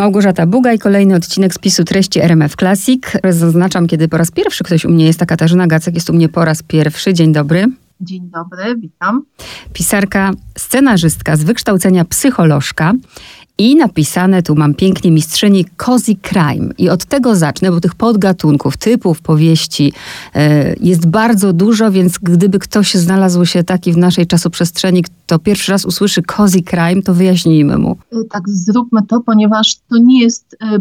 Małgorzata Bugaj, kolejny odcinek spisu treści RMF Classic. Zaznaczam, kiedy po raz pierwszy ktoś u mnie jest, a Katarzyna Gacek jest u mnie po raz pierwszy. Dzień dobry. Dzień dobry, witam. Pisarka, scenarzystka z wykształcenia psycholożka i napisane tu mam pięknie mistrzyni Cozy Crime. I od tego zacznę, bo tych podgatunków, typów powieści e, jest bardzo dużo, więc gdyby ktoś znalazł się taki w naszej czasoprzestrzeni, kto pierwszy raz usłyszy Cozy Crime, to wyjaśnijmy mu. Tak, zróbmy to, ponieważ to nie jest e,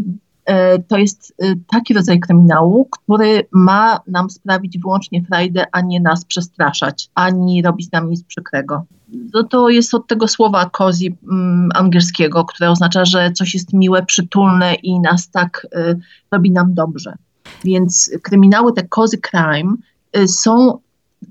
E, to jest taki rodzaj kryminału, który ma nam sprawić wyłącznie frajdę, a nie nas przestraszać, ani robić nam nic przykrego. No to jest od tego słowa cozy mm, angielskiego, które oznacza, że coś jest miłe, przytulne i nas tak y, robi nam dobrze. Więc kryminały, te cozy crime y, są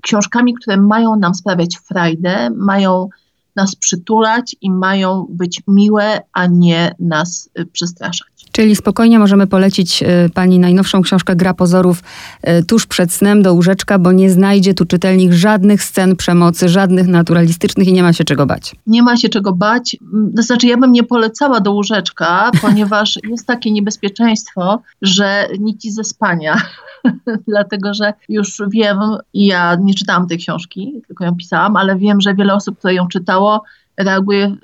książkami, które mają nam sprawiać frajdę, mają nas przytulać i mają być miłe, a nie nas y, przestraszać. Czyli spokojnie możemy polecić y, pani najnowszą książkę Gra pozorów y, tuż przed snem do łóżeczka, bo nie znajdzie tu czytelnik żadnych scen przemocy, żadnych naturalistycznych i nie ma się czego bać. Nie ma się czego bać. To znaczy, ja bym nie polecała do łóżeczka, ponieważ jest takie niebezpieczeństwo, że nici ze spania. Dlatego, że już wiem, i ja nie czytałam tej książki, tylko ją pisałam, ale wiem, że wiele osób, które ją czytało, reaguje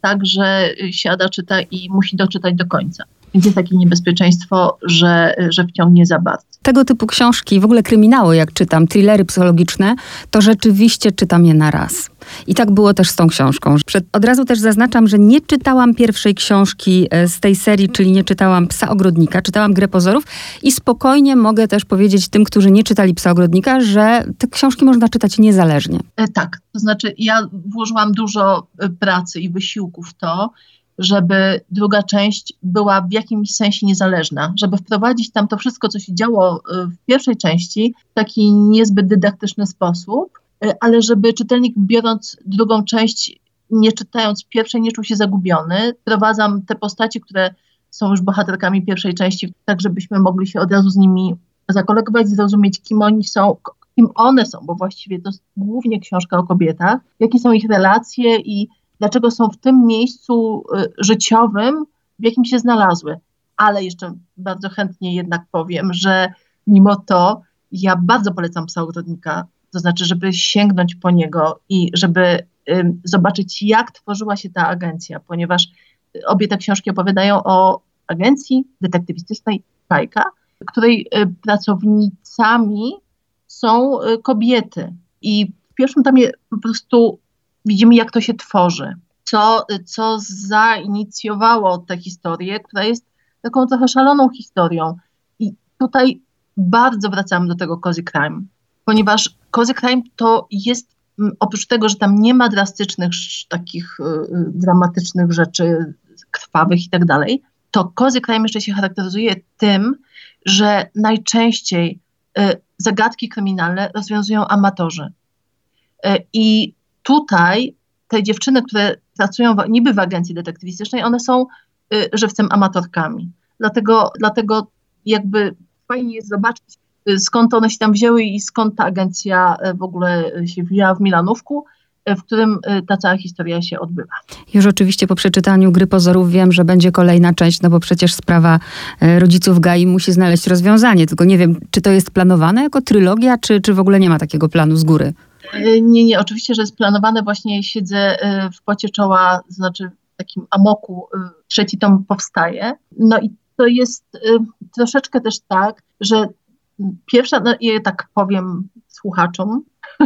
tak, że siada, czyta i musi doczytać do końca. Więc jest takie niebezpieczeństwo, że, że wciągnie za bardzo. Tego typu książki, w ogóle kryminały, jak czytam, thrillery psychologiczne, to rzeczywiście czytam je na raz. I tak było też z tą książką. Przed, od razu też zaznaczam, że nie czytałam pierwszej książki e, z tej serii, czyli nie czytałam Psa Ogrodnika, czytałam Grę Pozorów i spokojnie mogę też powiedzieć tym, którzy nie czytali Psa Ogrodnika, że te książki można czytać niezależnie. E, tak, to znaczy ja włożyłam dużo e, pracy i wysiłku w to, żeby druga część była w jakimś sensie niezależna, żeby wprowadzić tam to wszystko, co się działo y, w pierwszej części w taki niezbyt dydaktyczny sposób, y, ale żeby czytelnik biorąc drugą część, nie czytając pierwszej, nie czuł się zagubiony. Wprowadzam te postaci, które są już bohaterkami pierwszej części, tak żebyśmy mogli się od razu z nimi zakolegować, zrozumieć, kim oni są, kim one są, bo właściwie to jest głównie książka o kobietach, jakie są ich relacje i dlaczego są w tym miejscu y, życiowym, w jakim się znalazły. Ale jeszcze bardzo chętnie jednak powiem, że mimo to ja bardzo polecam psa ogrodnika, to znaczy, żeby sięgnąć po niego i żeby y, zobaczyć, jak tworzyła się ta agencja, ponieważ obie te książki opowiadają o agencji detektywistycznej Pajka, której y, pracownicami są y, kobiety. I w pierwszym tomie po prostu widzimy, jak to się tworzy, co, co zainicjowało tę historię, która jest taką trochę szaloną historią. I tutaj bardzo wracamy do tego Cozy Crime, ponieważ Cozy Crime to jest, oprócz tego, że tam nie ma drastycznych, takich y, y, dramatycznych rzeczy, krwawych i tak dalej, to Cozy Crime jeszcze się charakteryzuje tym, że najczęściej y, zagadki kryminalne rozwiązują amatorzy. I tutaj te dziewczyny, które pracują w, niby w agencji detektywistycznej, one są y, żywcem amatorkami. Dlatego, dlatego jakby fajnie jest zobaczyć, y, skąd one się tam wzięły i skąd ta agencja y, w ogóle się wzięła w Milanówku y, w którym ta cała historia się odbywa. Już oczywiście po przeczytaniu Gry Pozorów wiem, że będzie kolejna część, no bo przecież sprawa rodziców Gai musi znaleźć rozwiązanie, tylko nie wiem, czy to jest planowane jako trylogia, czy, czy w ogóle nie ma takiego planu z góry? E, nie, nie, oczywiście, że jest planowane. Właśnie siedzę e, w pocie czoła, znaczy w takim amoku. E, trzeci tom powstaje. No i to jest troszeczkę też tak, że pierwsza, no tak powiem słuchaczom,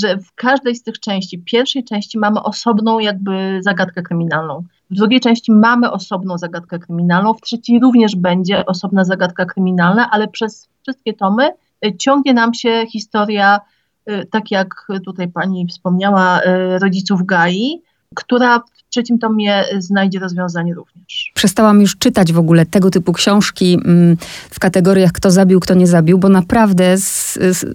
że w każdej z tych części, pierwszej części mamy osobną jakby zagadkę kryminalną. W drugiej części mamy osobną zagadkę kryminalną, w trzeciej również będzie osobna zagadka kryminalna, ale przez wszystkie tomy ciągnie nam się historia tak jak tutaj pani wspomniała, y, rodziców Gai, która w trzecim tomie znajdzie rozwiązanie również. Przestałam już czytać w ogóle tego typu książki mm, w kategoriach kto zabił, kto nie zabił, bo naprawdę z, z,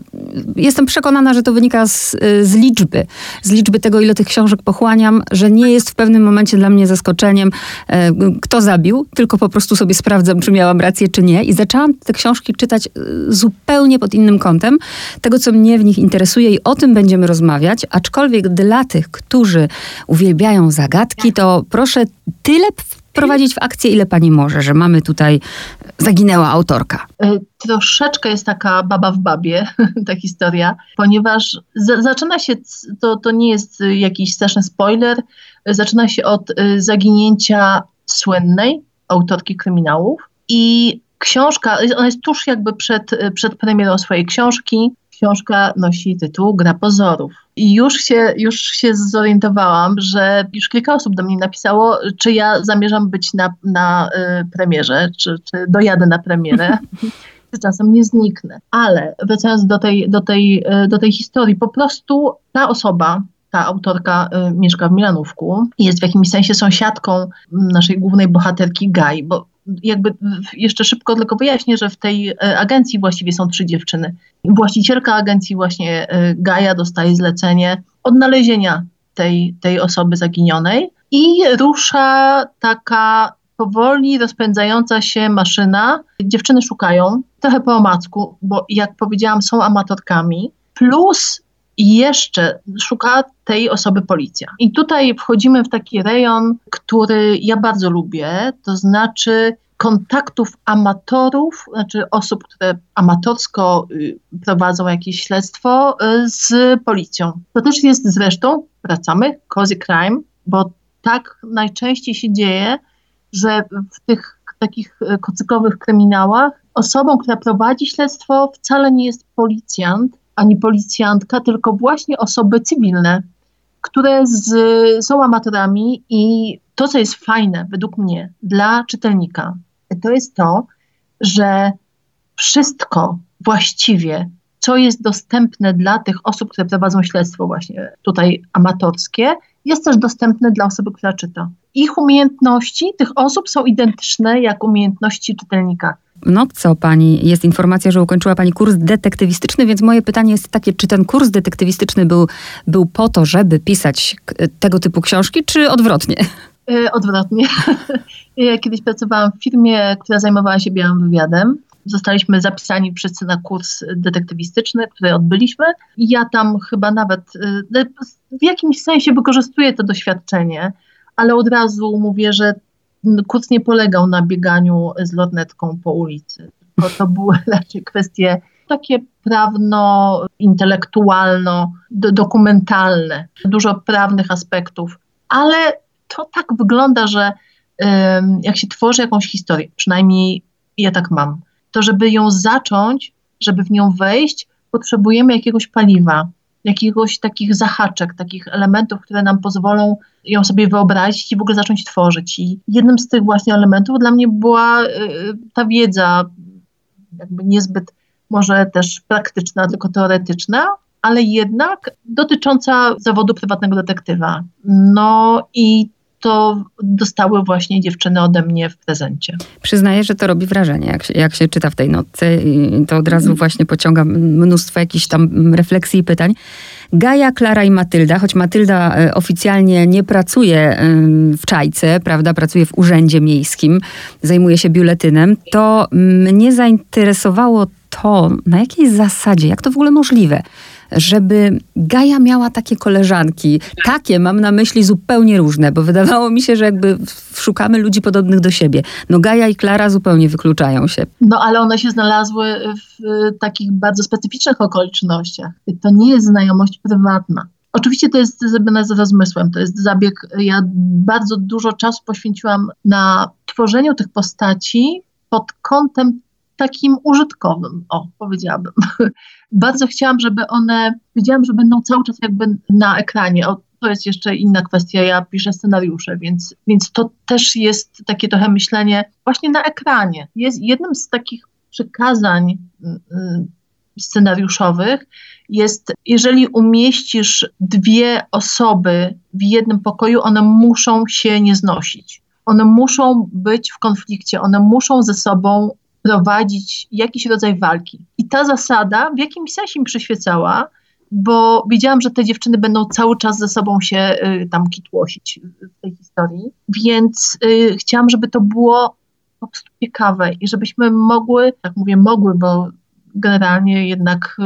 jestem przekonana, że to wynika z, z, liczby. Z liczby tego, ile tych książek pochłaniam, że nie jest w pewnym momencie dla mnie zaskoczeniem, e, kto zabił, tylko po prostu sobie sprawdzam, czy miałam rację, czy nie. I zaczęłam te książki czytać e, zupełnie pod innym kątem, tego, co mnie w nich interesuje i o tym będziemy rozmawiać, aczkolwiek dla tych, którzy uwielbiają zagadki, to proszę tyle wprowadzić w akcję, ile pani może, że mamy tutaj, zaginęła autorka? E, troszeczkę jest taka baba w babie, ta historia, ponieważ zaczyna się, to, to nie jest jakiś straszny spoiler, zaczyna się od zaginięcia słynnej autorki kryminałów i książka, ona jest tuż jakby przed, przed premierą swojej książki. Książka nosi tytuł Gra pozorów. I już się, już się zorientowałam, że już kilka osób do mnie napisało, czy ja zamierzam być na, na y, premierze, czy, czy dojadę na premierę. czy czasem nie zniknę. Ale wracając do tej, do, tej, y, do tej historii, po prostu ta osoba, ta autorka y, mieszka w Milanówku jest w jakimś sensie sąsiadką naszej głównej bohaterki Gai, bo jakby jeszcze szybko tylko wyjaśnię, że w tej y, agencji właściwie są trzy dziewczyny. Właścicielka agencji właśnie y, Gaja dostaje zlecenie odnalezienia tej, tej osoby zaginionej i rusza taka powoli rozpędzająca się maszyna. Dziewczyny szukają, trochę po omacku, bo jak powiedziałam są amatorkami, plus i jeszcze szuka tej osoby policja. I tutaj wchodzimy w taki rejon, który ja bardzo lubię, to znaczy kontaktów amatorów, znaczy osób, które amatorsko y, prowadzą jakieś śledztwo y, z policją. To też jest zresztą, wracamy, cozy crime, bo tak najczęściej się dzieje, że w tych takich y, kocykowych kryminałach osobą, która prowadzi śledztwo wcale nie jest policjant, ani policjantka, tylko właśnie osoby cywilne, które z, są amatorami i to, co jest fajne według mnie dla czytelnika, to jest to, że wszystko właściwie, co jest dostępne dla tych osób, które prowadzą śledztwo właśnie tutaj amatorskie, jest też dostępne dla osoby, która czyta. Ich umiejętności tych osób są identyczne jak umiejętności czytelnika. No co pani, jest informacja, że ukończyła pani kurs detektywistyczny, więc moje pytanie jest takie, czy ten kurs detektywistyczny był, był po to, żeby pisać tego typu książki, czy odwrotnie? Yy, odwrotnie. ja kiedyś pracowałam w firmie, która zajmowała się białym wywiadem. Zostaliśmy zapisani wszyscy na kurs detektywistyczny, który odbyliśmy. I ja tam chyba nawet yy, w jakimś sensie wykorzystuję to doświadczenie, ale od razu mówię, że kurs nie polegał na bieganiu z lornetką po ulicy. To, to były raczej kwestie takie prawno-intelektualno-dokumentalne, dużo prawnych aspektów, ale to tak wygląda, że jak się tworzy jakąś historię, przynajmniej ja tak mam, to żeby ją zacząć, żeby w nią wejść, potrzebujemy jakiegoś paliwa, jakiegoś takich zahaczek, takich elementów, które nam pozwolą ją sobie wyobrazić i w ogóle zacząć tworzyć. I jednym z tych właśnie elementów dla mnie była y, ta wiedza, jakby niezbyt może też praktyczna, tylko teoretyczna, ale jednak dotycząca zawodu prywatnego detektywa. No i to dostały właśnie dziewczyny ode mnie w prezencie. Przyznaję, że to robi wrażenie, jak się, jak się czyta w tej notce. To od razu właśnie pociąga mnóstwo jakichś tam refleksji i pytań. Gaja, Klara i Matylda, choć Matylda e, oficjalnie nie pracuje w Czajce, prawda, pracuje w urzędzie miejskim, zajmuje się biuletynem, to mnie zainteresowało to, na jakiej zasadzie, jak to w ogóle możliwe, żeby Gaja miała takie koleżanki. Takie mam na myśli zupełnie różne, bo wydawało mi się, że jakby szukamy ludzi podobnych do siebie. No Gaja i Klara zupełnie wykluczają się. No ale one się znalazły w takich bardzo specyficznych okolicznościach. To nie jest znajomość prywatna. Oczywiście to jest zrobione z rozmysłem, to jest zabieg. Ja bardzo dużo czasu poświęciłam na tworzeniu tych postaci pod kątem takim użytkowym, o, powiedziałabym. Bardzo chciałam, żeby one, wiedziałam, że będą cały czas jakby na ekranie. O, to jest jeszcze inna kwestia, ja piszę scenariusze, więc, więc to też jest takie trochę myślenie właśnie na ekranie. Jest jednym z takich przekazań mm, mm, scenariuszowych jest, jeżeli umieścisz dwie osoby w jednym pokoju, one muszą się nie znosić. One muszą być w konflikcie, one muszą ze sobą prowadzić jakiś rodzaj walki. I ta zasada w jakimś sensie mi przyświecała, bo wiedziałam, że te dziewczyny będą cały czas ze sobą się y, tam kitłosić w tej historii, więc y, chciałam, żeby to było po prostu ciekawe i żebyśmy mogły, tak mówię mogły, bo generalnie jednak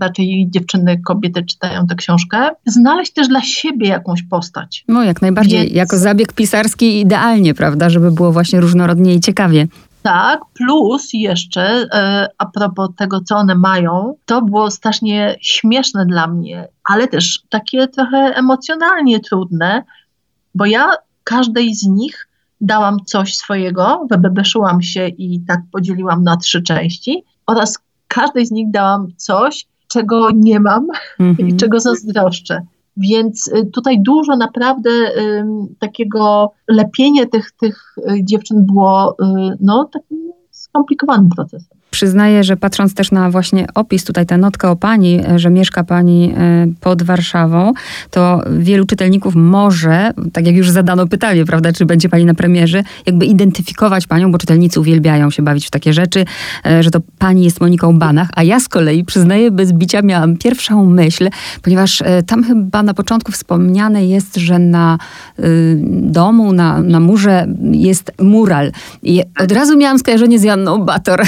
raczej dziewczyny, kobiety czytają tę książkę. Znaleźć też dla siebie jakąś postać. No jak najbardziej, Więc... jako zabieg pisarski idealnie, prawda, żeby było właśnie różnorodnie i ciekawie. Tak, plus jeszcze e, a propos tego, co one mają, to było strasznie śmieszne dla mnie, ale też takie trochę emocjonalnie trudne, bo ja każdej z nich dałam coś swojego, wybebeszyłam się i tak podzieliłam na trzy części oraz każdej z nich dałam coś, czego nie mam mm -hmm. i mhm. czego zazdroszczę. Więc y, tutaj dużo naprawdę takiego lepienia tych, tych y, dziewczyn było y, no, takim skomplikowanym procesem. Przyznaję, że patrząc też na właśnie opis, tutaj tę notkę o pani, e, że mieszka pani e, pod Warszawą, to wielu czytelników może, tak jak już zadano pytanie, prawda, czy będzie pani na premierze, jakby identyfikować panią, bo czytelnicy uwielbiają się bawić w takie rzeczy, e, że to pani jest Moniką Banach, a ja z kolei, przyznaję bez bicia, miałam pierwszą myśl, ponieważ tam chyba na początku wspomniane jest, że na y, domu, na, na murze jest mural. I od razu miałam skojarzenie z Janną Bator.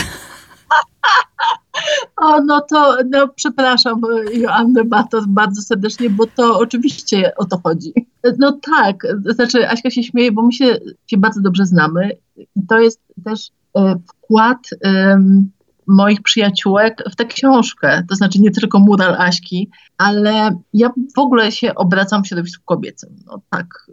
O, no to no, przepraszam Joannę Batos bardzo serdecznie, bo to oczywiście o to chodzi. No tak, znaczy Aśka się śmieje, bo my się, się bardzo dobrze znamy i to jest też e, wkład moich przyjaciółek w tę książkę. To znaczy nie tylko mural Aśki, ale ja w ogóle się obracam w środowisku kobiecym. No, tak,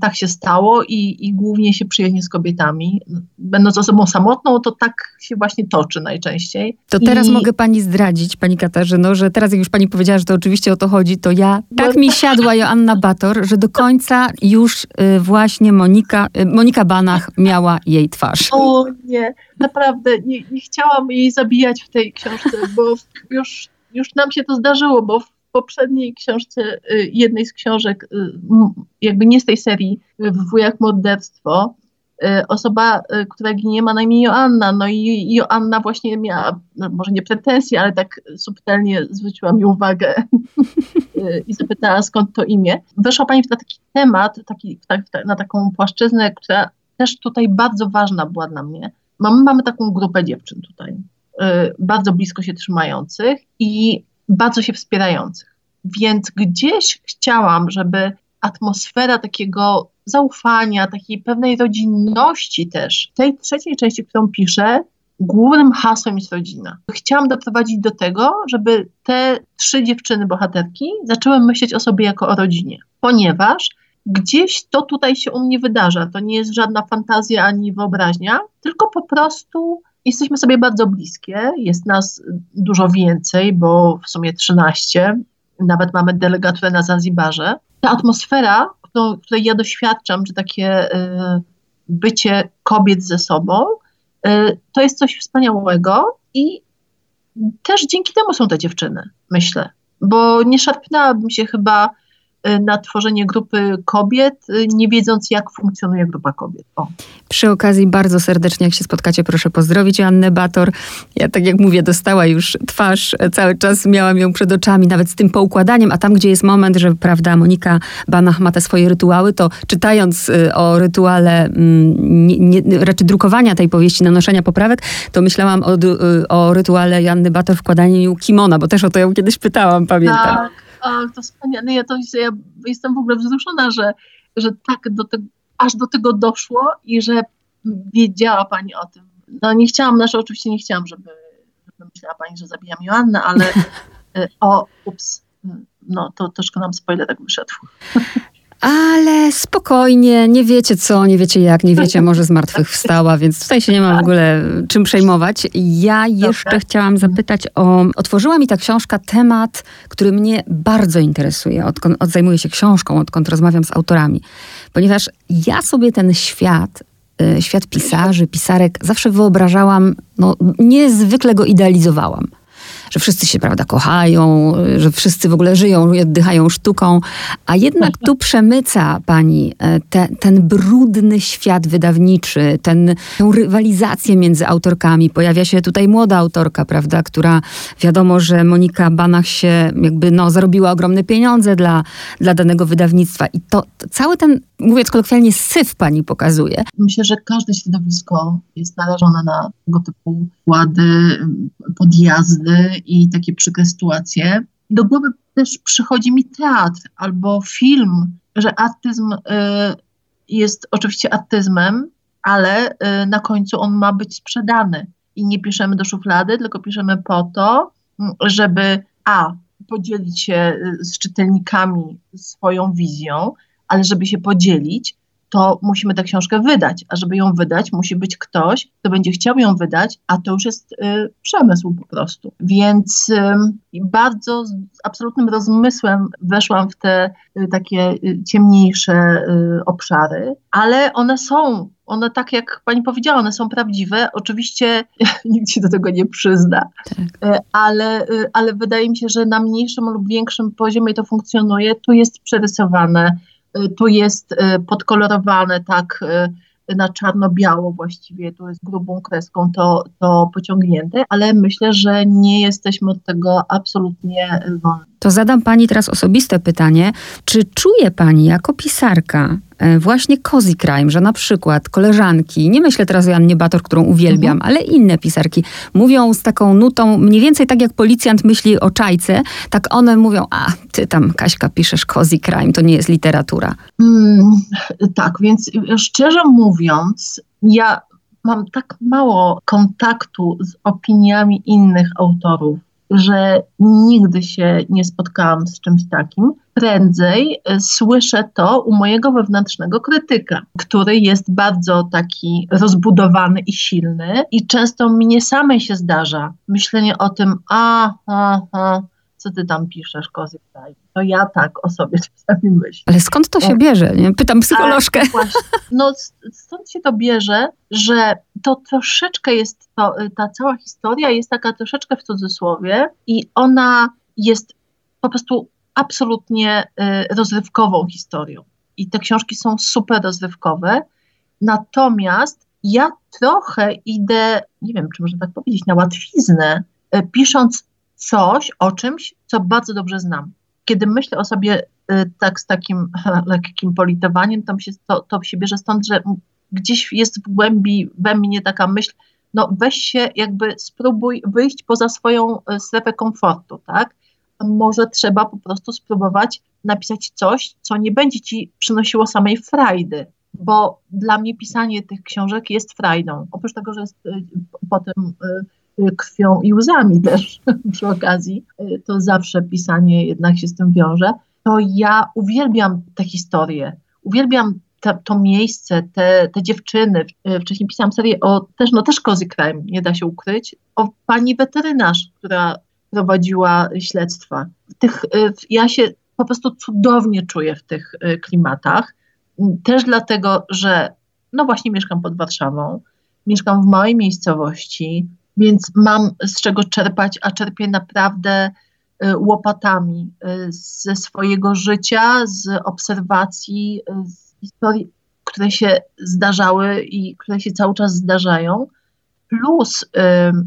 tak się stało i, i głównie się przyjaźnię z kobietami. Będąc osobą samotną, to tak się właśnie toczy najczęściej. To teraz I... mogę pani zdradzić, pani Katarzyno, że teraz jak już pani powiedziała, że to oczywiście o to chodzi, to ja, tak mi siadła Joanna Bator, że do końca już y, właśnie Monika, y, Monika Banach miała jej twarz. O nie, naprawdę nie, nie chciałam jej zabijać w tej książce, bo już już nam się to zdarzyło, bo w poprzedniej książce, y, jednej z książek, y, jakby nie z tej serii, y, w Wujach Morderstwo, osoba, która ginie ma na imię Joanna, no i Joanna właśnie miała, no może nie pretensje, ale tak subtelnie zwróciła mi uwagę i zapytała skąd to imię. Weszła Pani na taki temat, taki, na taką płaszczyznę, która też tutaj bardzo ważna była dla mnie. Mamy, mamy taką grupę dziewczyn tutaj, bardzo blisko się trzymających i bardzo się wspierających. Więc gdzieś chciałam, żeby atmosfera takiego zaufania, takiej pewnej rodzinności też, tej trzeciej części, którą piszę, głównym hasłem jest rodzina. Chciałam doprowadzić do tego, żeby te trzy dziewczyny, bohaterki, zaczęły myśleć o sobie jako o rodzinie, ponieważ gdzieś to tutaj się u mnie wydarza. To nie jest żadna fantazja ani wyobraźnia, tylko po prostu Jesteśmy sobie bardzo bliskie, jest nas dużo więcej, bo w sumie 13, nawet mamy delegaturę na Zanzibarze. Ta atmosfera, której ja doświadczam, że takie y, bycie kobiet ze sobą, y, to jest coś wspaniałego i też dzięki temu są te dziewczyny, myślę. Bo nie szarpnęłabym się chyba na tworzenie grupy kobiet, y, nie wiedząc, jak funkcjonuje grupa kobiet. O. Przy okazji bardzo serdecznie, jak się spotkacie, proszę pozdrowić Annę Bator. Ja, tak jak mówię, dostała już twarz, cały czas miałam ją przed oczami, nawet z tym poukładaniem, a tam, gdzie jest moment, że prawda, Monika Banach ma te swoje rytuały, to czytając y, o rytuale mm, nie, nie, raczej drukowania tej powieści, nanoszenia poprawek, to myślałam o, o rytuale Janny Bator wkładaniu kimona, bo też o to ją kiedyś pytałam, pamiętam. Tak. Ach, to wspaniale. Ja, to, ja jestem w ogóle wzruszona, że, że tak do te, aż do tego doszło i że wiedziała Pani o tym. No nie chciałam, znaczy oczywiście nie chciałam, żeby, żeby myślała Pani, że zabijam Joannę, ale y, o, ups, no to troszkę nam spoiler tak wyszedł. Ale spokojnie, nie wiecie co, nie wiecie jak, nie wiecie, może z martwych wstała, więc tutaj się nie ma w ogóle czym przejmować. Ja jeszcze chciałam zapytać o. Otworzyła mi ta książka temat, który mnie bardzo interesuje, odkąd od, zajmuję się książką, odkąd rozmawiam z autorami. Ponieważ ja sobie ten świat y, świat pisarzy, pisarek zawsze wyobrażałam, no niezwykle go idealizowałam że wszyscy się, prawda, kochają, że wszyscy w ogóle żyją oddychają sztuką, a jednak tu przemyca pani e, te, ten brudny świat wydawniczy, ten, tę rywalizację między autorkami. Pojawia się tutaj młoda autorka, prawda, która wiadomo, że Monika Banach się jakby, no, zarobiła ogromne pieniądze dla, dla danego wydawnictwa i to cały ten mówiąc kolokwialnie, syf pani pokazuje. Myślę, że każde środowisko jest narażone na tego typu wkłady, podjazdy i takie przykre sytuacje. Do głowy też przychodzi mi teatr albo film, że artyzm y, jest oczywiście artyzmem, ale y, na końcu on ma być sprzedany. I nie piszemy do szuflady, tylko piszemy po to, żeby a podzielić się y, z czytelnikami swoją wizją, ale żeby się podzielić, to musimy tę książkę wydać, a żeby ją wydać, musi być ktoś, kto będzie chciał ją wydać, a to już jest y, przemysł po prostu. Więc y, bardzo z absolutnym rozmysłem weszłam w te y, takie y, ciemniejsze y, obszary, ale one są one tak jak pani powiedziała, one są prawdziwe. Oczywiście nikt się do tego nie przyzna, tak. E, ale, ale wydaje mi się, że na mniejszym lub większym poziomie to funkcjonuje. Tu jest przerysowane, Y, tu jest y, podkolorowane tak y, na czarno-biało właściwie, tu jest grubą kreską to, to pociągnięte, ale myślę, że nie jesteśmy od tego absolutnie wolni. To zadam Pani teraz osobiste pytanie. Czy czuje Pani jako pisarka właśnie cozy crime, że na przykład koleżanki, nie myślę teraz o Jannie Bator, którą uwielbiam, mhm. ale inne pisarki, mówią z taką nutą, mniej więcej tak jak policjant myśli o czajce, tak one mówią, a ty tam Kaśka piszesz cozy crime, to nie jest literatura. Hmm, tak, więc szczerze mówiąc, ja mam tak mało kontaktu z opiniami innych autorów, że nigdy się nie spotkałam z czymś takim. Prędzej e, słyszę to u mojego wewnętrznego krytyka, który jest bardzo taki rozbudowany i silny, i często mnie samej się zdarza myślenie o tym, a, a, a co ty tam piszesz, kozy kraj. To ja tak o sobie czasami myślę. Ale skąd to się bierze? Nie? Pytam psycholożkę. no stąd się to bierze, że to troszeczkę jest, to, ta cała historia jest taka troszeczkę w cudzysłowie i ona jest po prostu absolutnie y, rozrywkową historią. I te książki są super rozrywkowe. Natomiast ja trochę idę, nie wiem, czy można tak powiedzieć, na łatwiznę, y, pisząc coś o czymś, co bardzo dobrze znam. Kiedy myślę o sobie y, tak z takim lekkim politowaniem, to się, to, to się bierze stąd, że gdzieś jest w głębi we mnie taka myśl, no weź się jakby spróbuj wyjść poza swoją y, strefę komfortu, tak? Może trzeba po prostu spróbować napisać coś, co nie będzie ci przynosiło samej frajdy, bo dla mnie pisanie tych książek jest frajdą. Oprócz tego, że jest y, potem krwią i łzami też przy okazji, to zawsze pisanie jednak się z tym wiąże, to ja uwielbiam te historie, uwielbiam te, to miejsce, te, te dziewczyny. Wcześniej pisałam serię o też, no też Cozy Crime, nie da się ukryć, o pani weterynarz, która prowadziła śledztwa. Tych, ja się po prostu cudownie czuję w tych y, klimatach. Też dlatego, że no właśnie mieszkam pod Warszawą, mieszkam w małej miejscowości, więc mam z czego czerpać, a czerpię naprawdę y, łopatami y, ze swojego życia, z obserwacji, y, z historii, które się zdarzały i które się cały czas zdarzają. Plus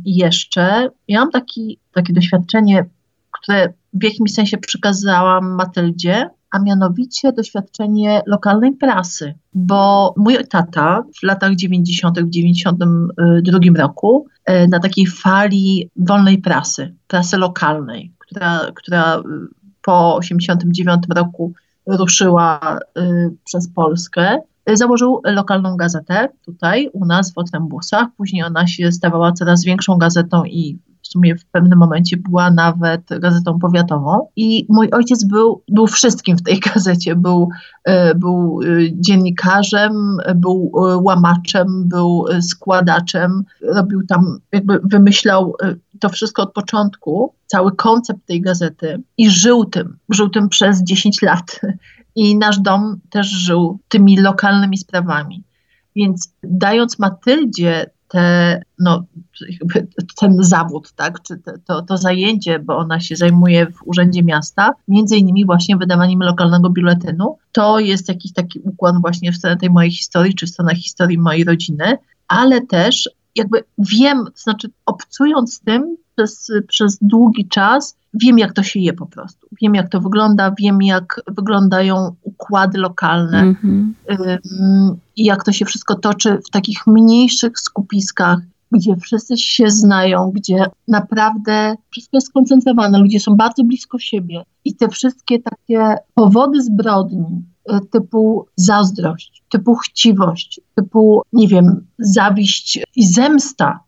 jeszcze ja mam taki, takie doświadczenie, które w jakimś sensie przekazałam Matyldzie, a mianowicie doświadczenie lokalnej prasy, bo mój tata w latach 90., w 92 roku e, na takiej fali wolnej prasy, prasy lokalnej, która, która po 89 roku ruszyła y, przez Polskę, założył lokalną gazetę tutaj u nas w Otrębusach. Później ona się stawała coraz większą gazetą i sumie w pewnym momencie była nawet gazetą powiatową. I mój ojciec był, był wszystkim w tej gazecie. Był, e, był e, dziennikarzem, był e, łamaczem, był składaczem. Robił tam, jakby wymyślał to wszystko od początku, cały koncept tej gazety i żył tym. Żył tym przez 10 lat. I nasz dom też żył tymi lokalnymi sprawami. Więc dając Matyldzie te, no, ten zawód, tak, czy te, to, to zajęcie, bo ona się zajmuje w Urzędzie Miasta, między innymi właśnie wydawaniem lokalnego biuletynu. To jest jakiś taki układ właśnie w stronę tej mojej historii, czy w stronę historii mojej rodziny, ale też jakby wiem, znaczy obcując z tym, przez, przez długi czas. Wiem, jak to się je po prostu. Wiem, jak to wygląda, wiem, jak wyglądają układy lokalne. Mm -hmm. i jak to się wszystko toczy w takich mniejszych skupiskach, gdzie wszyscy się znają, gdzie naprawdę wszystko jest skoncentrowane, ludzie są bardzo blisko siebie. I te wszystkie takie powody zbrodni, y, typu zazdrość, typu chciwość, typu, nie wiem, zawiść i zemsta,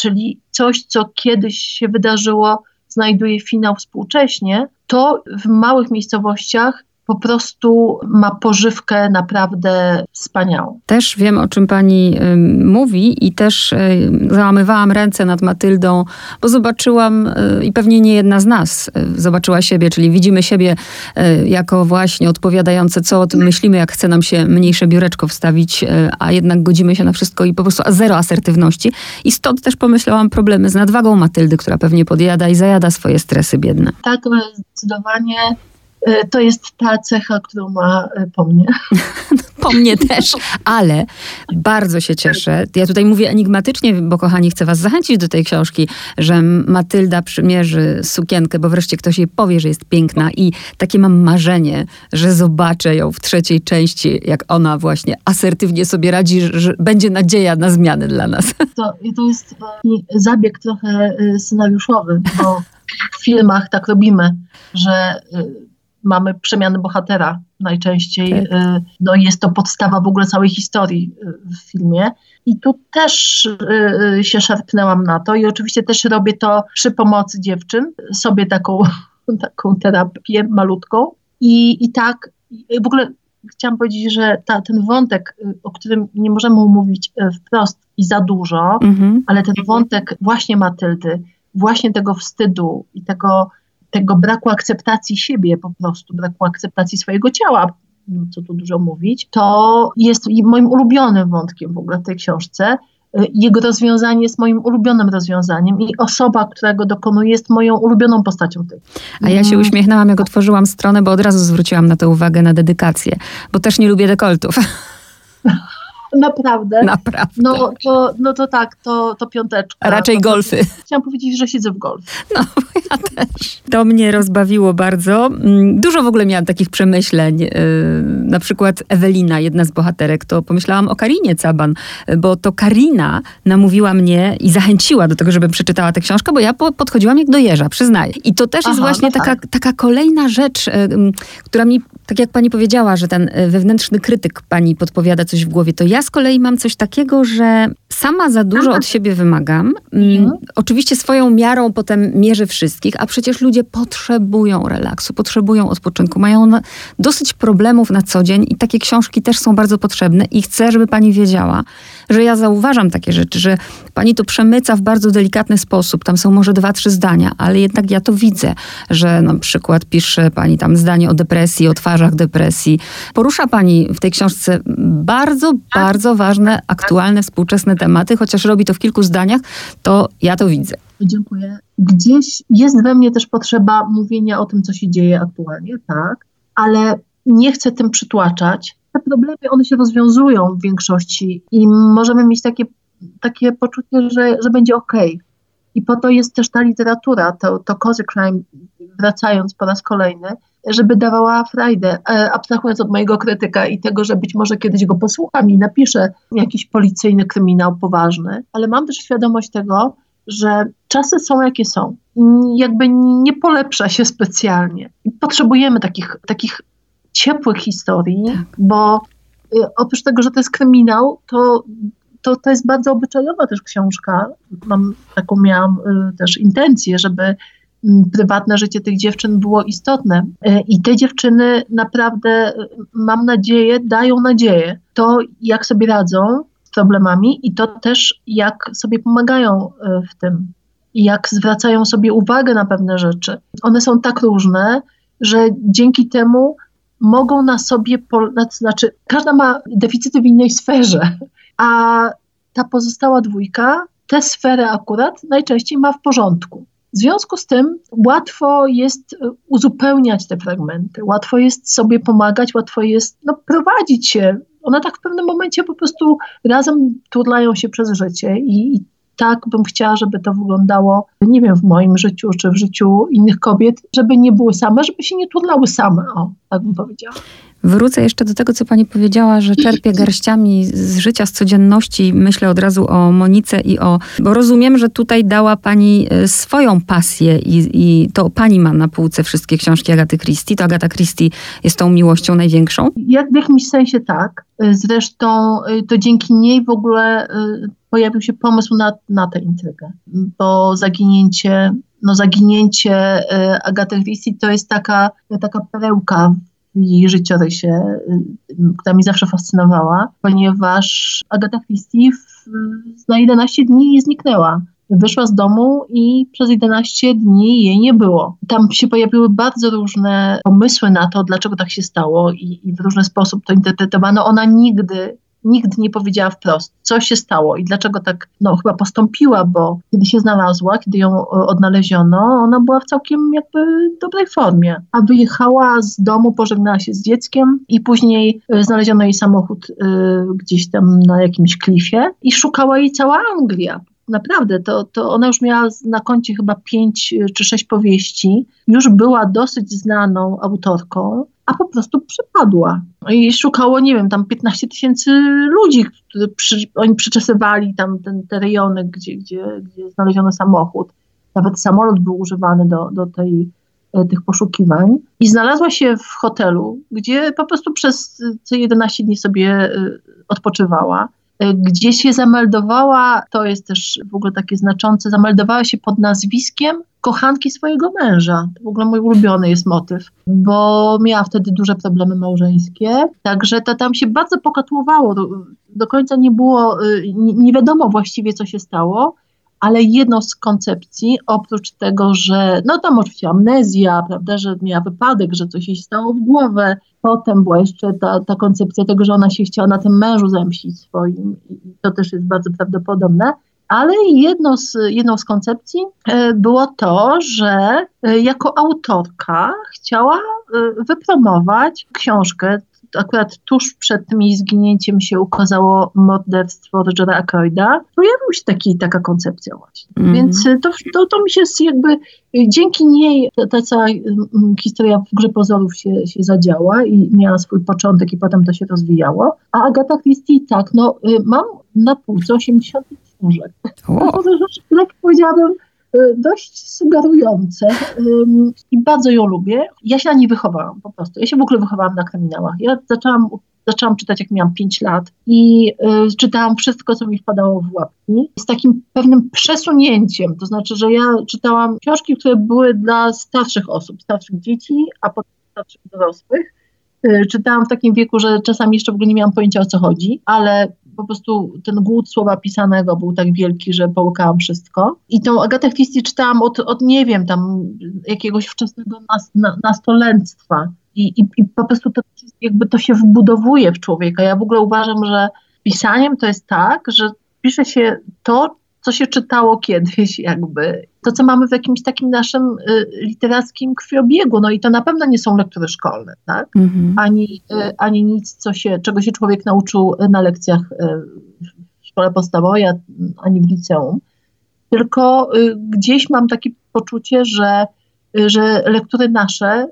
czyli coś, co kiedyś się wydarzyło, znajduje finał współcześnie, to w małych miejscowościach po prostu ma pożywkę naprawdę wspaniałą. Też wiem, o czym pani y, mówi i też y, załamywałam ręce nad Matyldą, bo zobaczyłam y, i pewnie nie jedna z nas zobaczyła siebie, czyli widzimy siebie jako właśnie odpowiadające, co o tym myślimy, jak chce nam się mniejsze biureczko wstawić, a jednak godzimy się na wszystko i po prostu zero asertywności. I stąd też pomyślałam problemy z nadwagą Matyldy, która pewnie podjada i zajada swoje stresy biedne. Tak, zdecydowanie E, to jest ta cecha, którą ma e, po mnie. po mnie też, ale bardzo się cieszę. Ja tutaj mówię enigmatycznie, bo kochani, chcę was zachęcić do tej książki, że Matylda przymierzy sukienkę, bo wreszcie ktoś jej powie, że jest piękna i takie mam marzenie, że zobaczę ją w trzeciej części, jak ona właśnie asertywnie sobie radzi, że będzie nadzieja na zmiany dla nas. To, to jest zabieg trochę e, scenariuszowy, bo w filmach tak robimy, że mamy przemiany bohatera najczęściej. Tak. Y, no jest to podstawa w ogóle całej historii y, w filmie. I tu też y, się szarpnęłam na to i oczywiście też robię to przy pomocy dziewczyn, sobie taką, taką terapię malutką. I, i tak w ogóle chciałam powiedzieć, że ta, ten wątek, o którym nie możemy mówić wprost i za dużo, mhm. ale ten wątek właśnie Matyldy, właśnie tego wstydu i tego tego braku akceptacji siebie po prostu, braku akceptacji swojego ciała, no co tu dużo mówić, to jest moim ulubionym wątkiem w ogóle w tej książce. Jego rozwiązanie jest moim ulubionym rozwiązaniem i osoba, która go dokonuje, jest moją ulubioną postacią tej. A ja się uśmiechnęłam, jak otworzyłam stronę, bo od razu zwróciłam na to uwagę na dedykację, bo też nie lubię dekoltów. Naprawdę. Naprawdę. No to, no to tak, to, to piąteczka. Raczej golfy. Chciałam powiedzieć, że siedzę w golf. No, ja też. To mnie rozbawiło bardzo. Mm, dużo w ogóle miałam takich przemyśleń. Y, na przykład Ewelina, jedna z bohaterek, to pomyślałam o Karinie Caban, bo to Karina namówiła mnie i zachęciła do tego, żebym przeczytała tę książkę, bo ja podchodziłam jak do jeża, przyznaję. I to też Aha, jest właśnie no taka, tak. taka kolejna rzecz, y, która mi, tak jak pani powiedziała, że ten y, wewnętrzny krytyk pani podpowiada coś w głowie, to ja z kolei mam coś takiego, że sama za dużo od siebie wymagam. Mm, mhm. Oczywiście swoją miarą potem mierzę wszystkich, a przecież ludzie potrzebują relaksu, potrzebują odpoczynku, mają dosyć problemów na co dzień i takie książki też są bardzo potrzebne i chcę, żeby pani wiedziała, że ja zauważam takie rzeczy, że pani to przemyca w bardzo delikatny sposób. Tam są może dwa, trzy zdania, ale jednak ja to widzę, że na przykład pisze pani tam zdanie o depresji, o twarzach depresji. Porusza pani w tej książce bardzo, bardzo ważne, aktualne, współczesne tematy, chociaż robi to w kilku zdaniach, to ja to widzę. Dziękuję. Gdzieś jest we mnie też potrzeba mówienia o tym, co się dzieje aktualnie, tak, ale nie chcę tym przytłaczać. Te problemy, one się rozwiązują w większości i możemy mieć takie, takie poczucie, że, że będzie ok. I po to jest też ta literatura, to, to Cozy Crime, wracając po raz kolejny, żeby dawała frajdę, e, abstrahując od mojego krytyka i tego, że być może kiedyś go posłucham i napiszę jakiś policyjny kryminał poważny, ale mam też świadomość tego, że czasy są jakie są. Jakby nie polepsza się specjalnie. Potrzebujemy takich, takich ciepłych historii, tak. bo y, oprócz tego, że to jest kryminał, to, to, to jest bardzo obyczajowa też książka. Mam taką miałam y, też intencję, żeby prywatne życie tych dziewczyn było istotne. E, I te dziewczyny naprawdę, mam nadzieję, dają nadzieję. To, jak sobie radzą z problemami i to też, jak sobie pomagają w tym. I jak zwracają sobie uwagę na pewne rzeczy. One są tak różne, że dzięki temu mogą na sobie, znaczy każda ma deficyty w innej sferze, a ta pozostała dwójka tę sferę akurat najczęściej ma w porządku. W związku z tym łatwo jest e, uzupełniać te fragmenty, łatwo jest sobie pomagać, łatwo jest no, prowadzić się. One tak w pewnym momencie po prostu razem turlają się przez życie i, i tak bym chciała, żeby to wyglądało, nie wiem, w moim życiu czy w życiu innych kobiet, żeby nie były same, żeby się nie turlały same, o, tak bym powiedziała. Wrócę jeszcze do tego, co pani powiedziała, że czerpie garściami z życia, z codzienności. Myślę od razu o Monice i o... Bo rozumiem, że tutaj dała pani e, swoją pasję i, i to pani ma na półce wszystkie książki Agaty Christie. To Agata Christie jest tą miłością największą? Jak w jakimś sensie tak. Zresztą e, to dzięki niej w ogóle e, pojawił się pomysł na, na tę intrygę, bo zaginięcie no zaginięcie Agaty Christie to jest taka, taka perełka w jej życiorysie, która mi zawsze fascynowała, ponieważ Agata Christie na 11 dni zniknęła. Wyszła z domu i przez 11 dni jej nie było. Tam się pojawiły bardzo różne pomysły na to, dlaczego tak się stało i, i w różny sposób to interpretowano. Ona nigdy nigdy nie powiedziała wprost, co się stało i dlaczego tak, no chyba postąpiła, bo kiedy się znalazła, kiedy ją e, odnaleziono, ona była w całkiem jakby dobrej formie, a wyjechała z domu, pożegnała się z dzieckiem i później e, znaleziono jej samochód y, gdzieś tam na jakimś klifie i szukała jej cała Anglia. Naprawdę, to, to ona już miała na koncie chyba pięć czy sześć powieści, już była dosyć znaną autorką, a po prostu przepadła. I szukało, nie wiem, tam 15 tysięcy ludzi, przy, oni przeczesywali tam ten, te rejony, gdzie, gdzie, gdzie znaleziono samochód. Nawet samolot był używany do, do tej, e, tych poszukiwań. I znalazła się w hotelu, gdzie po prostu przez te 11 dni sobie e, odpoczywała. E, gdzie się zameldowała, to jest też w ogóle takie znaczące, zameldowała się pod nazwiskiem kochanki swojego męża. To w ogóle mój ulubiony jest motyw, bo miała wtedy duże problemy małżeńskie, także to tam się bardzo pokatłowało. Do, do końca nie było, y, nie, nie wiadomo właściwie, co się stało ale jedną z koncepcji, oprócz tego, że no tam oczywiście amnezja, prawda, że miała wypadek, że coś jej stało w głowę, potem była jeszcze ta, ta koncepcja tego, że ona się chciała na tym mężu zemścić swoim i to też jest bardzo prawdopodobne, ale jedną z, jedną z koncepcji e, było to, że e, jako autorka chciała e, wypromować książkę akurat tuż przed tym jej zginięciem się ukazało morderstwo Rogera Ackroyda, pojawiła się taki, taka koncepcja właśnie. Mm. Więc to, to, to mi się jakby, dzięki niej ta, ta cała historia w Grze Pozorów się, się zadziała i miała swój początek i potem to się rozwijało. A Agata Christie tak, no mam na półce 80 książek. To są rzeczy, jak powiedziałabym, Y, dość sugerujące i bardzo ją lubię. Ja się na niej wychowałam po prostu. Ja się w ogóle wychowałam na kryminałach. Ja zaczęłam, zaczęłam czytać, jak miałam 5 lat i y, czytałam wszystko, co mi wpadało w łapki z takim pewnym przesunięciem. To znaczy, że ja czytałam książki, które były dla starszych osób, starszych dzieci, a potem starszych dorosłych. Y, czytałam w takim wieku, że czasami jeszcze w ogóle nie miałam pojęcia o co chodzi, ale po prostu ten głód słowa pisanego był tak wielki, że połykałam wszystko. I tą Agatę Christie czytałam od, od nie wiem, tam jakiegoś wczesnego nas, na, nastolenstwa. I, i, I po prostu to jakby to się wbudowuje w człowieka. Ja w ogóle uważam, że pisaniem to jest tak, że pisze się to, co się czytało kiedyś, jakby. To, co mamy w jakimś takim naszym y, literackim krwiobiegu. No i to na pewno nie są lektury szkolne, tak? Mhm. Ani, y, ani nic, co się, czego się człowiek nauczył na lekcjach y, w szkole podstawowej, ani w liceum. Tylko gdzieś mam takie poczucie, że, że lektury nasze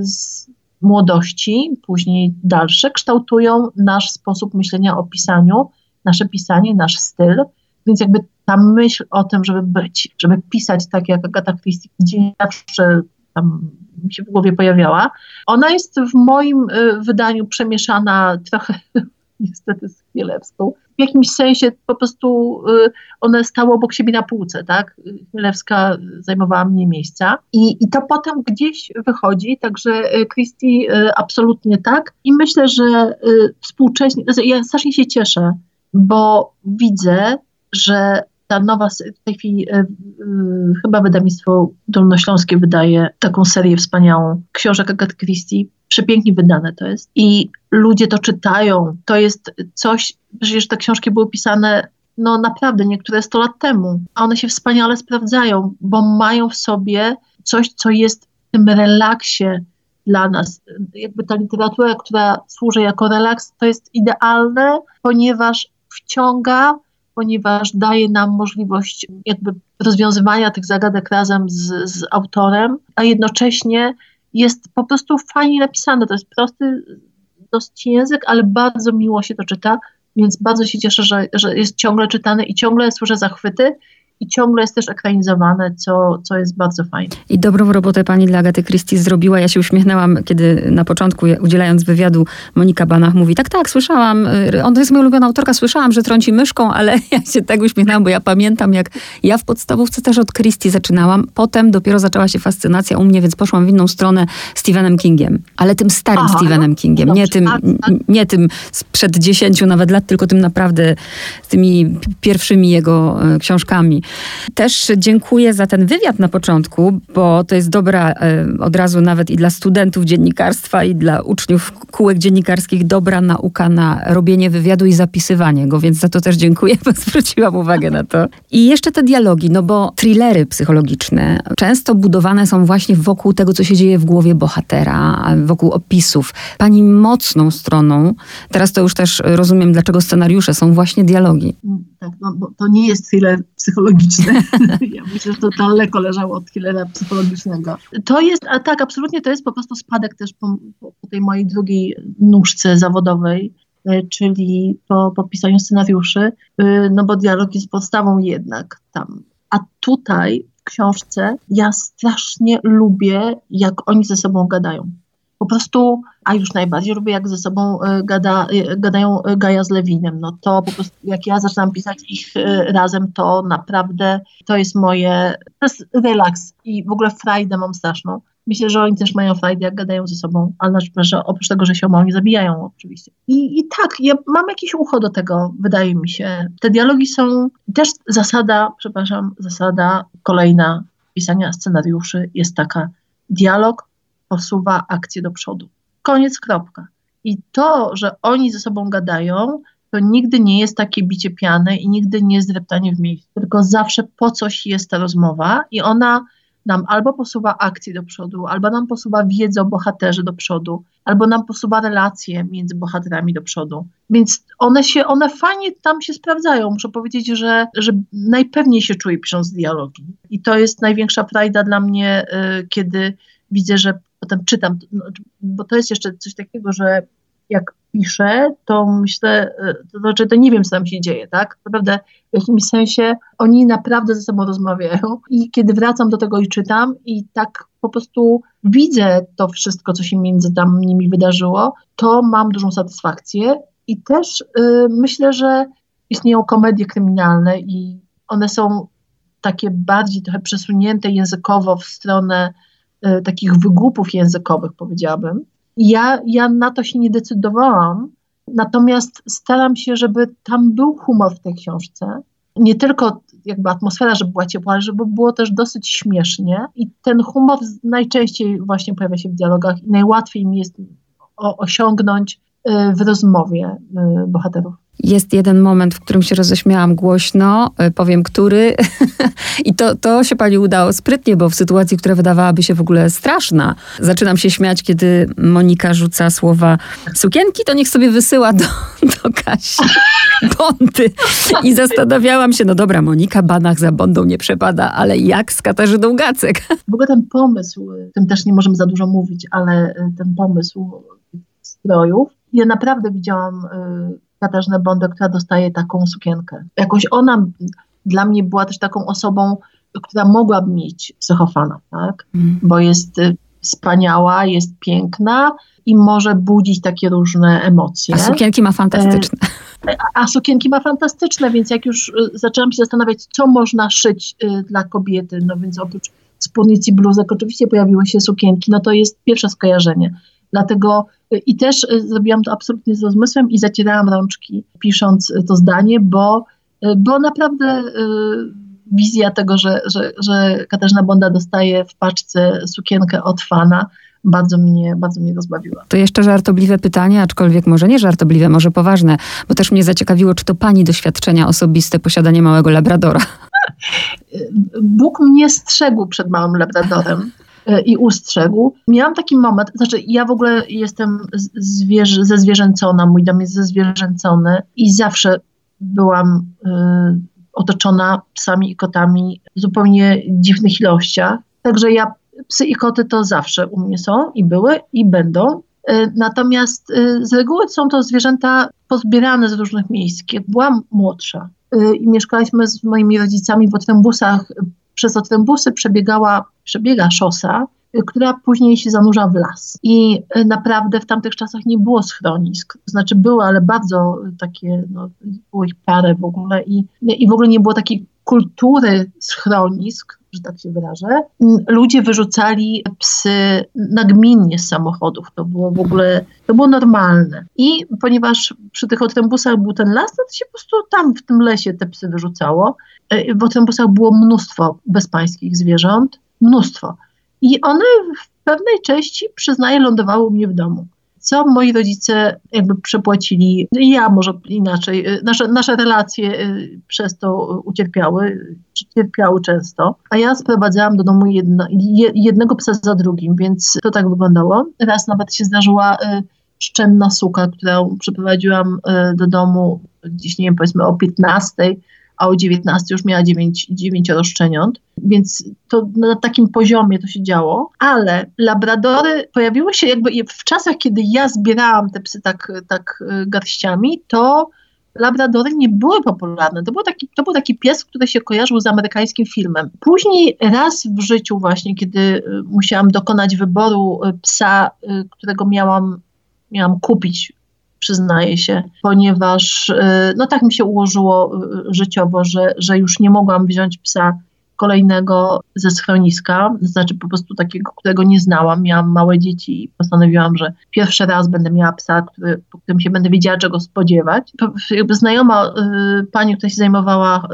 z młodości, później dalsze, kształtują nasz sposób myślenia o pisaniu, nasze pisanie, nasz styl więc jakby ta myśl o tym, żeby być, żeby pisać tak jak Agata Christie, gdzie zawsze tam się w głowie pojawiała, ona jest w moim y, wydaniu przemieszana trochę niestety z Chmielewską. W jakimś sensie po prostu y, one stały obok siebie na półce, tak? Chmielewska zajmowała mnie miejsca i, i to potem gdzieś wychodzi, także y, Christie absolutnie tak i myślę, że współcześnie, ja strasznie się cieszę, bo widzę, że ta nowa, w tej chwili y, y, chyba wydawnictwo Dolnośląskie wydaje taką serię wspaniałą. Książek Agat Christie, przepięknie wydane to jest. I ludzie to czytają, to jest coś, przecież te książki były pisane no naprawdę niektóre 100 lat temu, a one się wspaniale sprawdzają, bo mają w sobie coś, co jest w tym relaksie dla nas. Jakby ta literatura, która służy jako relaks, to jest idealne, ponieważ wciąga ponieważ daje nam możliwość jakby rozwiązywania tych zagadek razem z, z autorem, a jednocześnie jest po prostu fajnie napisane. To jest prosty dosyć język, ale bardzo miło się to czyta, więc bardzo się cieszę, że, że jest ciągle czytany i ciągle słyszę zachwyty i ciągle jest też ekranizowane, co, co jest bardzo fajne. I dobrą robotę pani dla Agaty Christie zrobiła. Ja się uśmiechnęłam, kiedy na początku, udzielając wywiadu, Monika Banach mówi, tak, tak, słyszałam, y, on to jest moja ulubiona autorka, słyszałam, że trąci myszką, ale ja się tak uśmiechnęłam, bo ja pamiętam, jak ja w podstawówce też od Christie zaczynałam. Potem dopiero zaczęła się fascynacja u mnie, więc poszłam w inną stronę Stephenem Kingiem. Ale tym starym Aha, Stephenem no, Kingiem, nie tym, tak, tak. nie tym sprzed dziesięciu nawet lat, tylko tym naprawdę tymi pierwszymi jego y, książkami. Też dziękuję za ten wywiad na początku, bo to jest dobra e, od razu nawet i dla studentów dziennikarstwa, i dla uczniów kółek dziennikarskich dobra nauka na robienie wywiadu i zapisywanie go, więc za to też dziękuję, bo zwróciłam uwagę na to. I jeszcze te dialogi, no bo thrillery psychologiczne często budowane są właśnie wokół tego, co się dzieje w głowie bohatera, wokół opisów. Pani mocną stroną, teraz to już też rozumiem, dlaczego scenariusze są właśnie dialogi. Tak, no, bo to nie jest thriller psychologiczny. ja myślę, że to daleko leżało od thrillera psychologicznego. To jest, a tak, absolutnie to jest po prostu spadek też po, po tej mojej drugiej nóżce zawodowej, e, czyli po, po pisaniu scenariuszy, e, no bo dialog jest podstawą jednak tam. A tutaj w książce ja strasznie lubię, jak oni ze sobą gadają. Po prostu, a już najbardziej lubię, jak ze sobą e, gada, e, gadają e, Gaja z Lewinem. No to po prostu, jak ja zaczynam pisać ich razem, to naprawdę to jest moje, to jest relaks i w ogóle frajdę mam straszną. Myślę, że oni też mają frajdę, jak gadają ze sobą, ale że oprócz tego, że się o nie zabijają oczywiście. I, I tak, ja mam jakieś ucho do tego, wydaje mi się. Te dialogi są też zasada, przepraszam, zasada kolejna pisania scenariuszy jest taka. Dialog posuwa akcję do przodu. Koniec, kropka. I to, że oni ze sobą gadają, to nigdy nie jest takie bicie piany i nigdy nie jest dreptanie w miejscu, tylko zawsze po coś jest ta rozmowa i ona nam albo posuwa akcję do przodu, albo nam posuwa wiedzę o bohaterze do przodu, albo nam posuwa relacje między bohaterami do przodu. Więc one się, one fajnie tam się sprawdzają. Muszę powiedzieć, że, że najpewniej się czuję pisząc dialogi. I to jest największa frajda dla mnie, y, kiedy widzę, że potem czytam, no, bo to jest jeszcze coś takiego, że jak piszę, to myślę, e, to znaczy, to nie wiem, co tam się dzieje, tak? Naprawdę w jakimś sensie oni naprawdę ze sobą rozmawiają i kiedy wracam do tego i czytam i tak po prostu widzę to wszystko, co się między tam nimi wydarzyło, to mam dużą satysfakcję i też y, myślę, że istnieją komedie kryminalne i one są takie bardziej trochę przesunięte językowo w stronę takich wygłupów językowych, powiedziałabym. Ja, ja na to się nie decydowałam, natomiast staram się, żeby tam był humor w tej książce. Nie tylko jakby atmosfera, żeby była ciepła, ale żeby było też dosyć śmiesznie. I ten humor najczęściej właśnie pojawia się w dialogach i najłatwiej mi jest osiągnąć e, w rozmowie e, bohaterów. Jest jeden moment, w którym się roześmiałam głośno, e, powiem który. I to, to się pani udało sprytnie, bo w sytuacji, która wydawałaby się w ogóle straszna, zaczynam się śmiać, kiedy Monika rzuca słowa sukienki, to niech sobie wysyła do, do Kasi Bondy. I zastanawiałam się, no dobra, Monika Banach za Bondą nie przepada, ale jak z Katarzyną Gacek? W ogóle ten pomysł, tym też nie możemy za dużo mówić, ale e, ten pomysł strojów, ja naprawdę widziałam y, Katarzynę Bondę, która dostaje taką sukienkę. Jakoś ona dla mnie była też taką osobą, która mogłaby mieć psychofana, tak? Mm. Bo jest y, wspaniała, jest piękna i może budzić takie różne emocje. A sukienki ma fantastyczne. E, a, a sukienki ma fantastyczne, więc jak już y, zaczęłam się zastanawiać, co można szyć y, dla kobiety, no więc oprócz spódnic i bluzek oczywiście pojawiły się sukienki, no to jest pierwsze skojarzenie. Dlatego i też e, zrobiłam to absolutnie z rozmysłem i zacierałam rączki pisząc to zdanie, bo, e, bo naprawdę wizja tego, że, że, że Katarzyna Bonda dostaje w paczce sukienkę od fana, bardzo mnie, bardzo mnie rozbawiła. To jeszcze żartobliwe pytanie, aczkolwiek może nie żartobliwe, może poważne, bo też mnie zaciekawiło, czy to pani doświadczenia osobiste posiadanie małego labradora? Bóg mnie strzegł przed małym labradorem. E, i ustrzegł. Miałam taki moment, znaczy ja w ogóle jestem zwierzę, zezwierzęcona, mój dom jest zezwierzęcony i zawsze byłam y, otoczona psami i kotami w zupełnie dziwnych ilościach. Także ja, psy i koty to zawsze u mnie są i były i będą. Y, natomiast z reguły są to zwierzęta pozbierane z różnych miejsc. Jak byłam młodsza i mieszkaliśmy z moimi rodzicami w Otrębusach, przez Otrębusy przebiegała, przebiega szosa, która później się zanurza w las. I naprawdę w tamtych czasach nie było schronisk. Znaczy były, ale bardzo takie, no, było ich parę w ogóle i, i w ogóle nie było takiej kultury schronisk, że tak się wyrażę, ludzie wyrzucali psy nagminnie z samochodów. To było w ogóle, to było normalne. I ponieważ przy tych otrębusach był ten las, no to się po prostu tam w tym lesie te psy wyrzucało. E, w otrębusach było mnóstwo bezpańskich zwierząt, mnóstwo. I one w pewnej części, przyznaję, lądowały u mnie w domu. Co moi rodzice jakby przepłacili, ja może inaczej, y, nasze, nasze relacje y, przez to ucierpiały, cierpiały często, a ja sprowadzałam do domu jedno, jednego psa za drugim, więc to tak wyglądało. Raz nawet się zdarzyła y, szczenna suka, którą przyprowadziłam do domu gdzieś, nie wiem, powiedzmy o 15, a o 19 już miała 9, 9 szczeniąt, więc to na takim poziomie to się działo, ale labradory pojawiły się jakby w czasach, kiedy ja zbierałam te psy tak, tak y, garściami, to labradory nie były popularne. To był, taki, to był taki pies, który się kojarzył z amerykańskim filmem. Później raz w życiu właśnie, kiedy y, musiałam dokonać wyboru y, psa, którego miałam, miałam kupić przyznaję się, ponieważ y, no tak mi się ułożyło y, życiowo, że, że już nie mogłam wziąć psa kolejnego ze schroniska, znaczy po prostu takiego, którego nie znałam. Miałam małe dzieci i postanowiłam, że pierwszy raz będę miała psa, który, po którym się będę wiedziała, czego spodziewać. Jakby znajoma y, pani, która się zajmowała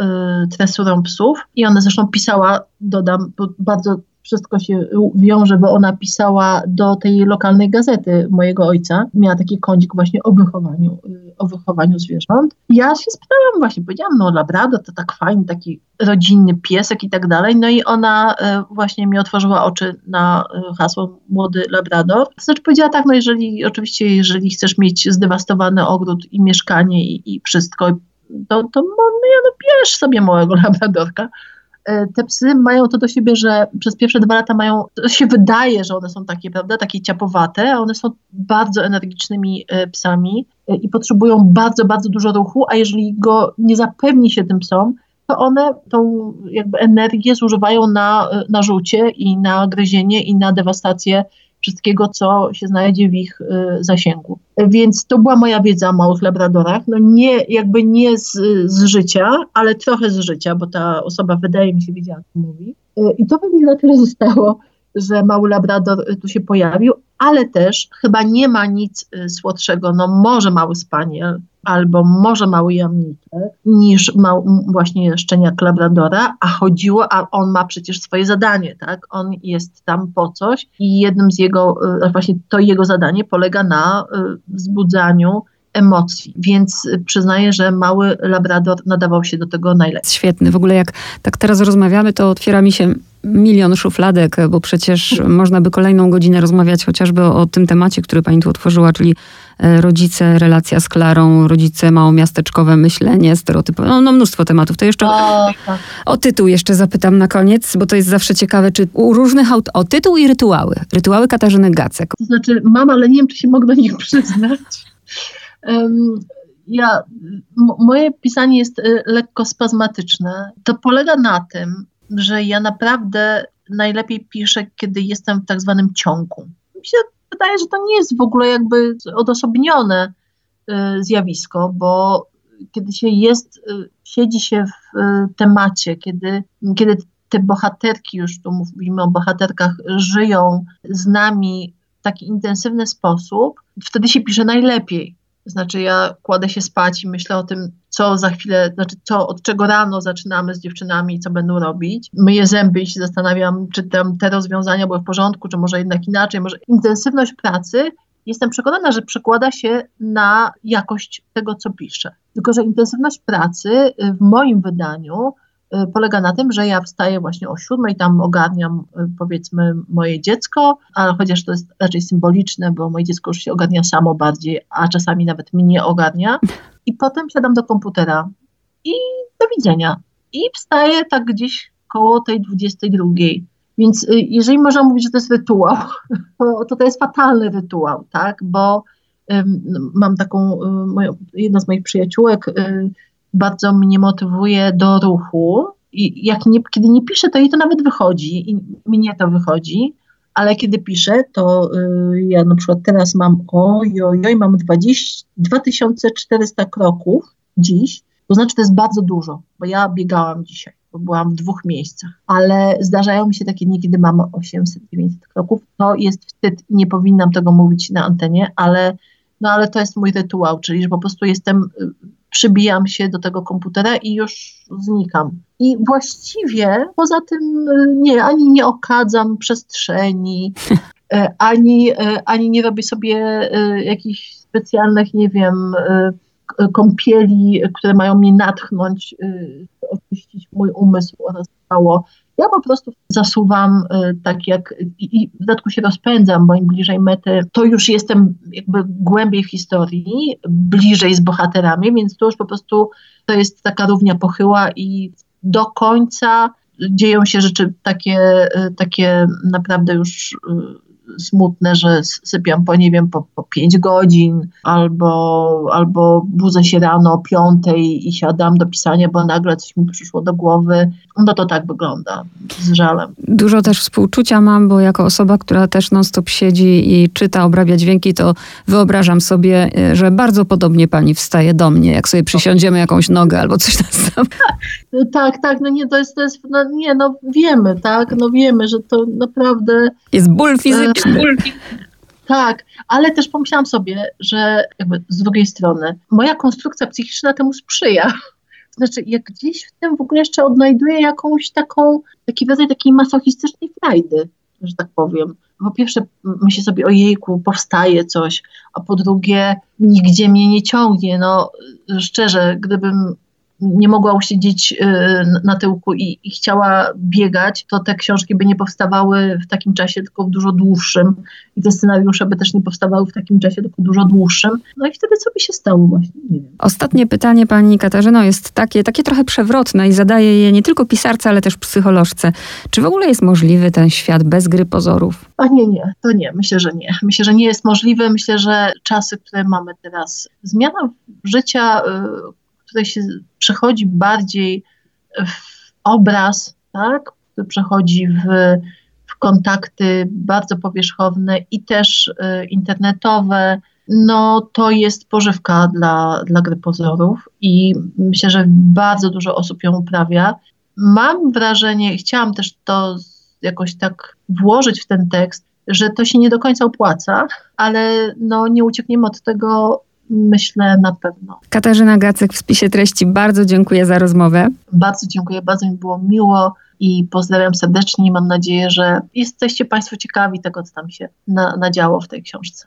y, tresurą psów i ona zresztą pisała, dodam, bardzo wszystko się wiąże, bo ona pisała do tej lokalnej gazety mojego ojca. Miała taki kącik właśnie o wychowaniu, y, o wychowaniu zwierząt. Ja się spytałam właśnie, powiedziałam, no Labrador to tak fajny, taki rodzinny piesek i tak dalej. No i ona y, właśnie mi otworzyła oczy na y, hasło młody Labrador. Znaczy powiedziała tak, no jeżeli, oczywiście jeżeli chcesz mieć zdewastowany ogród i mieszkanie i, i wszystko, to, to no, no, bierz sobie małego Labradorka. E, te psy mają to do siebie, że przez pierwsze dwa lata mają, to się wydaje, że one są takie, prawda, takie ciapowate, a one są bardzo energicznymi e, psami e, i potrzebują bardzo, bardzo dużo ruchu, a jeżeli go nie zapewni się tym psom, to one tą jakby energię zużywają na, na rzucie i na gryzienie i na dewastację wszystkiego, co się znajdzie w ich y, zasięgu. Więc to była moja wiedza o małych labradorach. No nie, jakby nie z, z życia, ale trochę z życia, bo ta osoba wydaje mi się wiedziała, co mówi. Y, I to pewnie na tyle zostało, że mały labrador tu się pojawił, ale też chyba nie ma nic y, słodszego, no może mały spaniel, albo może mały jamniczek niż właśnie szczeniak labradora, a chodziło, a on ma przecież swoje zadanie, tak? On jest tam po coś i jednym z jego, y, właśnie to jego zadanie polega na y, wzbudzaniu emocji, więc przyznaję, że mały labrador nadawał się do tego najlepiej. Świetny. W ogóle jak tak teraz rozmawiamy, to otwiera mi się milion szufladek, bo przecież można by kolejną godzinę rozmawiać chociażby o, tym temacie, który pani tu otworzyła, czyli e, rodzice, relacja z Klarą, rodzice małomiasteczkowe myślenie, stereotypy, no, no mnóstwo tematów. To jeszcze o, tak. o, tytuł jeszcze zapytam na koniec, bo to jest zawsze ciekawe, czy u różnych aut... o tytuł i rytuały. Rytuały Katarzyny Gacek. To znaczy mam, ale nie wiem, czy się mogę do nich przyznać. Um, ja, moje pisanie jest y, lekko spazmatyczne. To polega na tym, że ja naprawdę najlepiej piszę, kiedy jestem w tak zwanym ciągu. Mi się wydaje, że to nie jest w ogóle jakby odosobnione y, zjawisko, bo kiedy się jest, y, siedzi się w temacie, kiedy, kiedy te bohaterki, już tu mówimy o bohaterkach, żyją z nami w taki intensywny sposób, wtedy się pisze najlepiej. Znaczy ja kładę się spać i myślę o tym, co za chwilę, znaczy co, od czego rano zaczynamy z dziewczynami i co będą robić. Myję zęby i się zastanawiam, czy tam te rozwiązania były w porządku, czy może jednak inaczej. Może intensywność pracy jestem przekonana, że przekłada się na jakość tego, co piszę. Tylko, że intensywność pracy w moim wydaniu polega na tym, że ja wstaję właśnie o siódmej, tam ogarniam y, powiedzmy moje dziecko, ale chociaż to jest raczej symboliczne, bo moje dziecko już się ogarnia samo bardziej, a czasami nawet mnie ogarnia. I potem siadam do komputera i do widzenia. I wstaję tak gdzieś koło tej 22. Więc y, jeżeli można mówić, że to jest rytuał, to to jest fatalny rytuał, tak? Bo mam taką, jedna z moich przyjaciółek bardzo mnie motywuje do ruchu. I jak nie, kiedy nie piszę, to jej to nawet wychodzi i mnie to wychodzi, ale kiedy piszę, to y, ja na przykład teraz mam oj, oj, mam 20, 2400 kroków dziś, to znaczy to jest bardzo dużo, bo ja biegałam dzisiaj, bo byłam w dwóch miejscach, ale zdarzają mi się takie dni, kiedy mam 800-900 kroków, to jest wstyd i nie powinnam tego mówić na antenie, ale, no ale to jest mój rytuał, czyli że po prostu jestem y, przybijam się do tego komputera i już znikam. I właściwie poza tym y, nie, ani nie okadzam przestrzeni, y, ani, y, ani nie robię sobie jakichś specjalnych, nie wiem, kąpieli, które mają mnie natchnąć, oczyścić mój umysł oraz ciało. Ja po prostu zasuwam tak jak i, w dodatku się rozpędzam, bo im bliżej mety, to już jestem jakby głębiej w historii, bliżej z bohaterami, więc to już po prostu to jest taka równia pochyła i do końca dzieją się rzeczy takie, takie naprawdę już smutne, że sypiam po, nie wiem, po, po 5 godzin, albo, albo budzę się rano o 5 i siadam do pisania, bo nagle coś mi przyszło do głowy. No to tak wygląda, z żalem. Dużo też współczucia mam, bo jako osoba, która też non-stop siedzi i czyta, obrabia dźwięki, to wyobrażam sobie, e, że bardzo podobnie pani wstaje do mnie, jak sobie przysiądziemy jakąś nogę albo coś tam. Tak, tak, no nie, to jest, to jest no nie, no wiemy, tak, no wiemy, że to naprawdę... Jest ból fizyczny tak, ale też pomyślałam sobie, że jakby z drugiej strony moja konstrukcja psychiczna temu sprzyja. Znaczy, jak gdzieś w tym w ogóle jeszcze odnajduję jakąś taką, taki rodzaj takiej masochistycznej frajdy, że tak powiem. Po pierwsze, myślę sobie, o jejku, powstaje coś, a po drugie, nigdzie mnie nie ciągnie. No, szczerze, gdybym nie mogła usiedzieć y, na tyłku i, i, chciała biegać, to te książki by nie powstawały w takim czasie, tylko w dużo dłuższym. I te scenariusze by też nie powstawały w takim czasie, tylko dużo dłuższym. No i wtedy co by się stało właśnie? Nie wiem. Ostatnie pytanie pani Katarzyno jest takie, takie trochę przewrotne i zadaje je nie tylko pisarce, ale też psycholożce. Czy w ogóle jest możliwy ten świat bez gry pozorów? A nie, nie, to nie. Myślę, że nie. Myślę, że nie jest możliwe. Myślę, że czasy, które mamy teraz, zmiana życia, y, tutaj się przechodzi bardziej w obraz, tak? przechodzi w, w kontakty bardzo powierzchowne i też y, internetowe, no to jest pożywka dla, dla gry pozorów i myślę, że bardzo dużo osób ją uprawia. Mam wrażenie, chciałam też to jakoś tak włożyć w ten tekst, że to się nie do końca opłaca, ale no nie uciekniemy od tego, myślę na pewno. Katarzyna Gacek w spisie treści, bardzo dziękuję za rozmowę. Bardzo dziękuję, bardzo mi było miło i pozdrawiam serdecznie mam nadzieję, że jesteście Państwo ciekawi tego, co tam się na, nadziało w tej książce.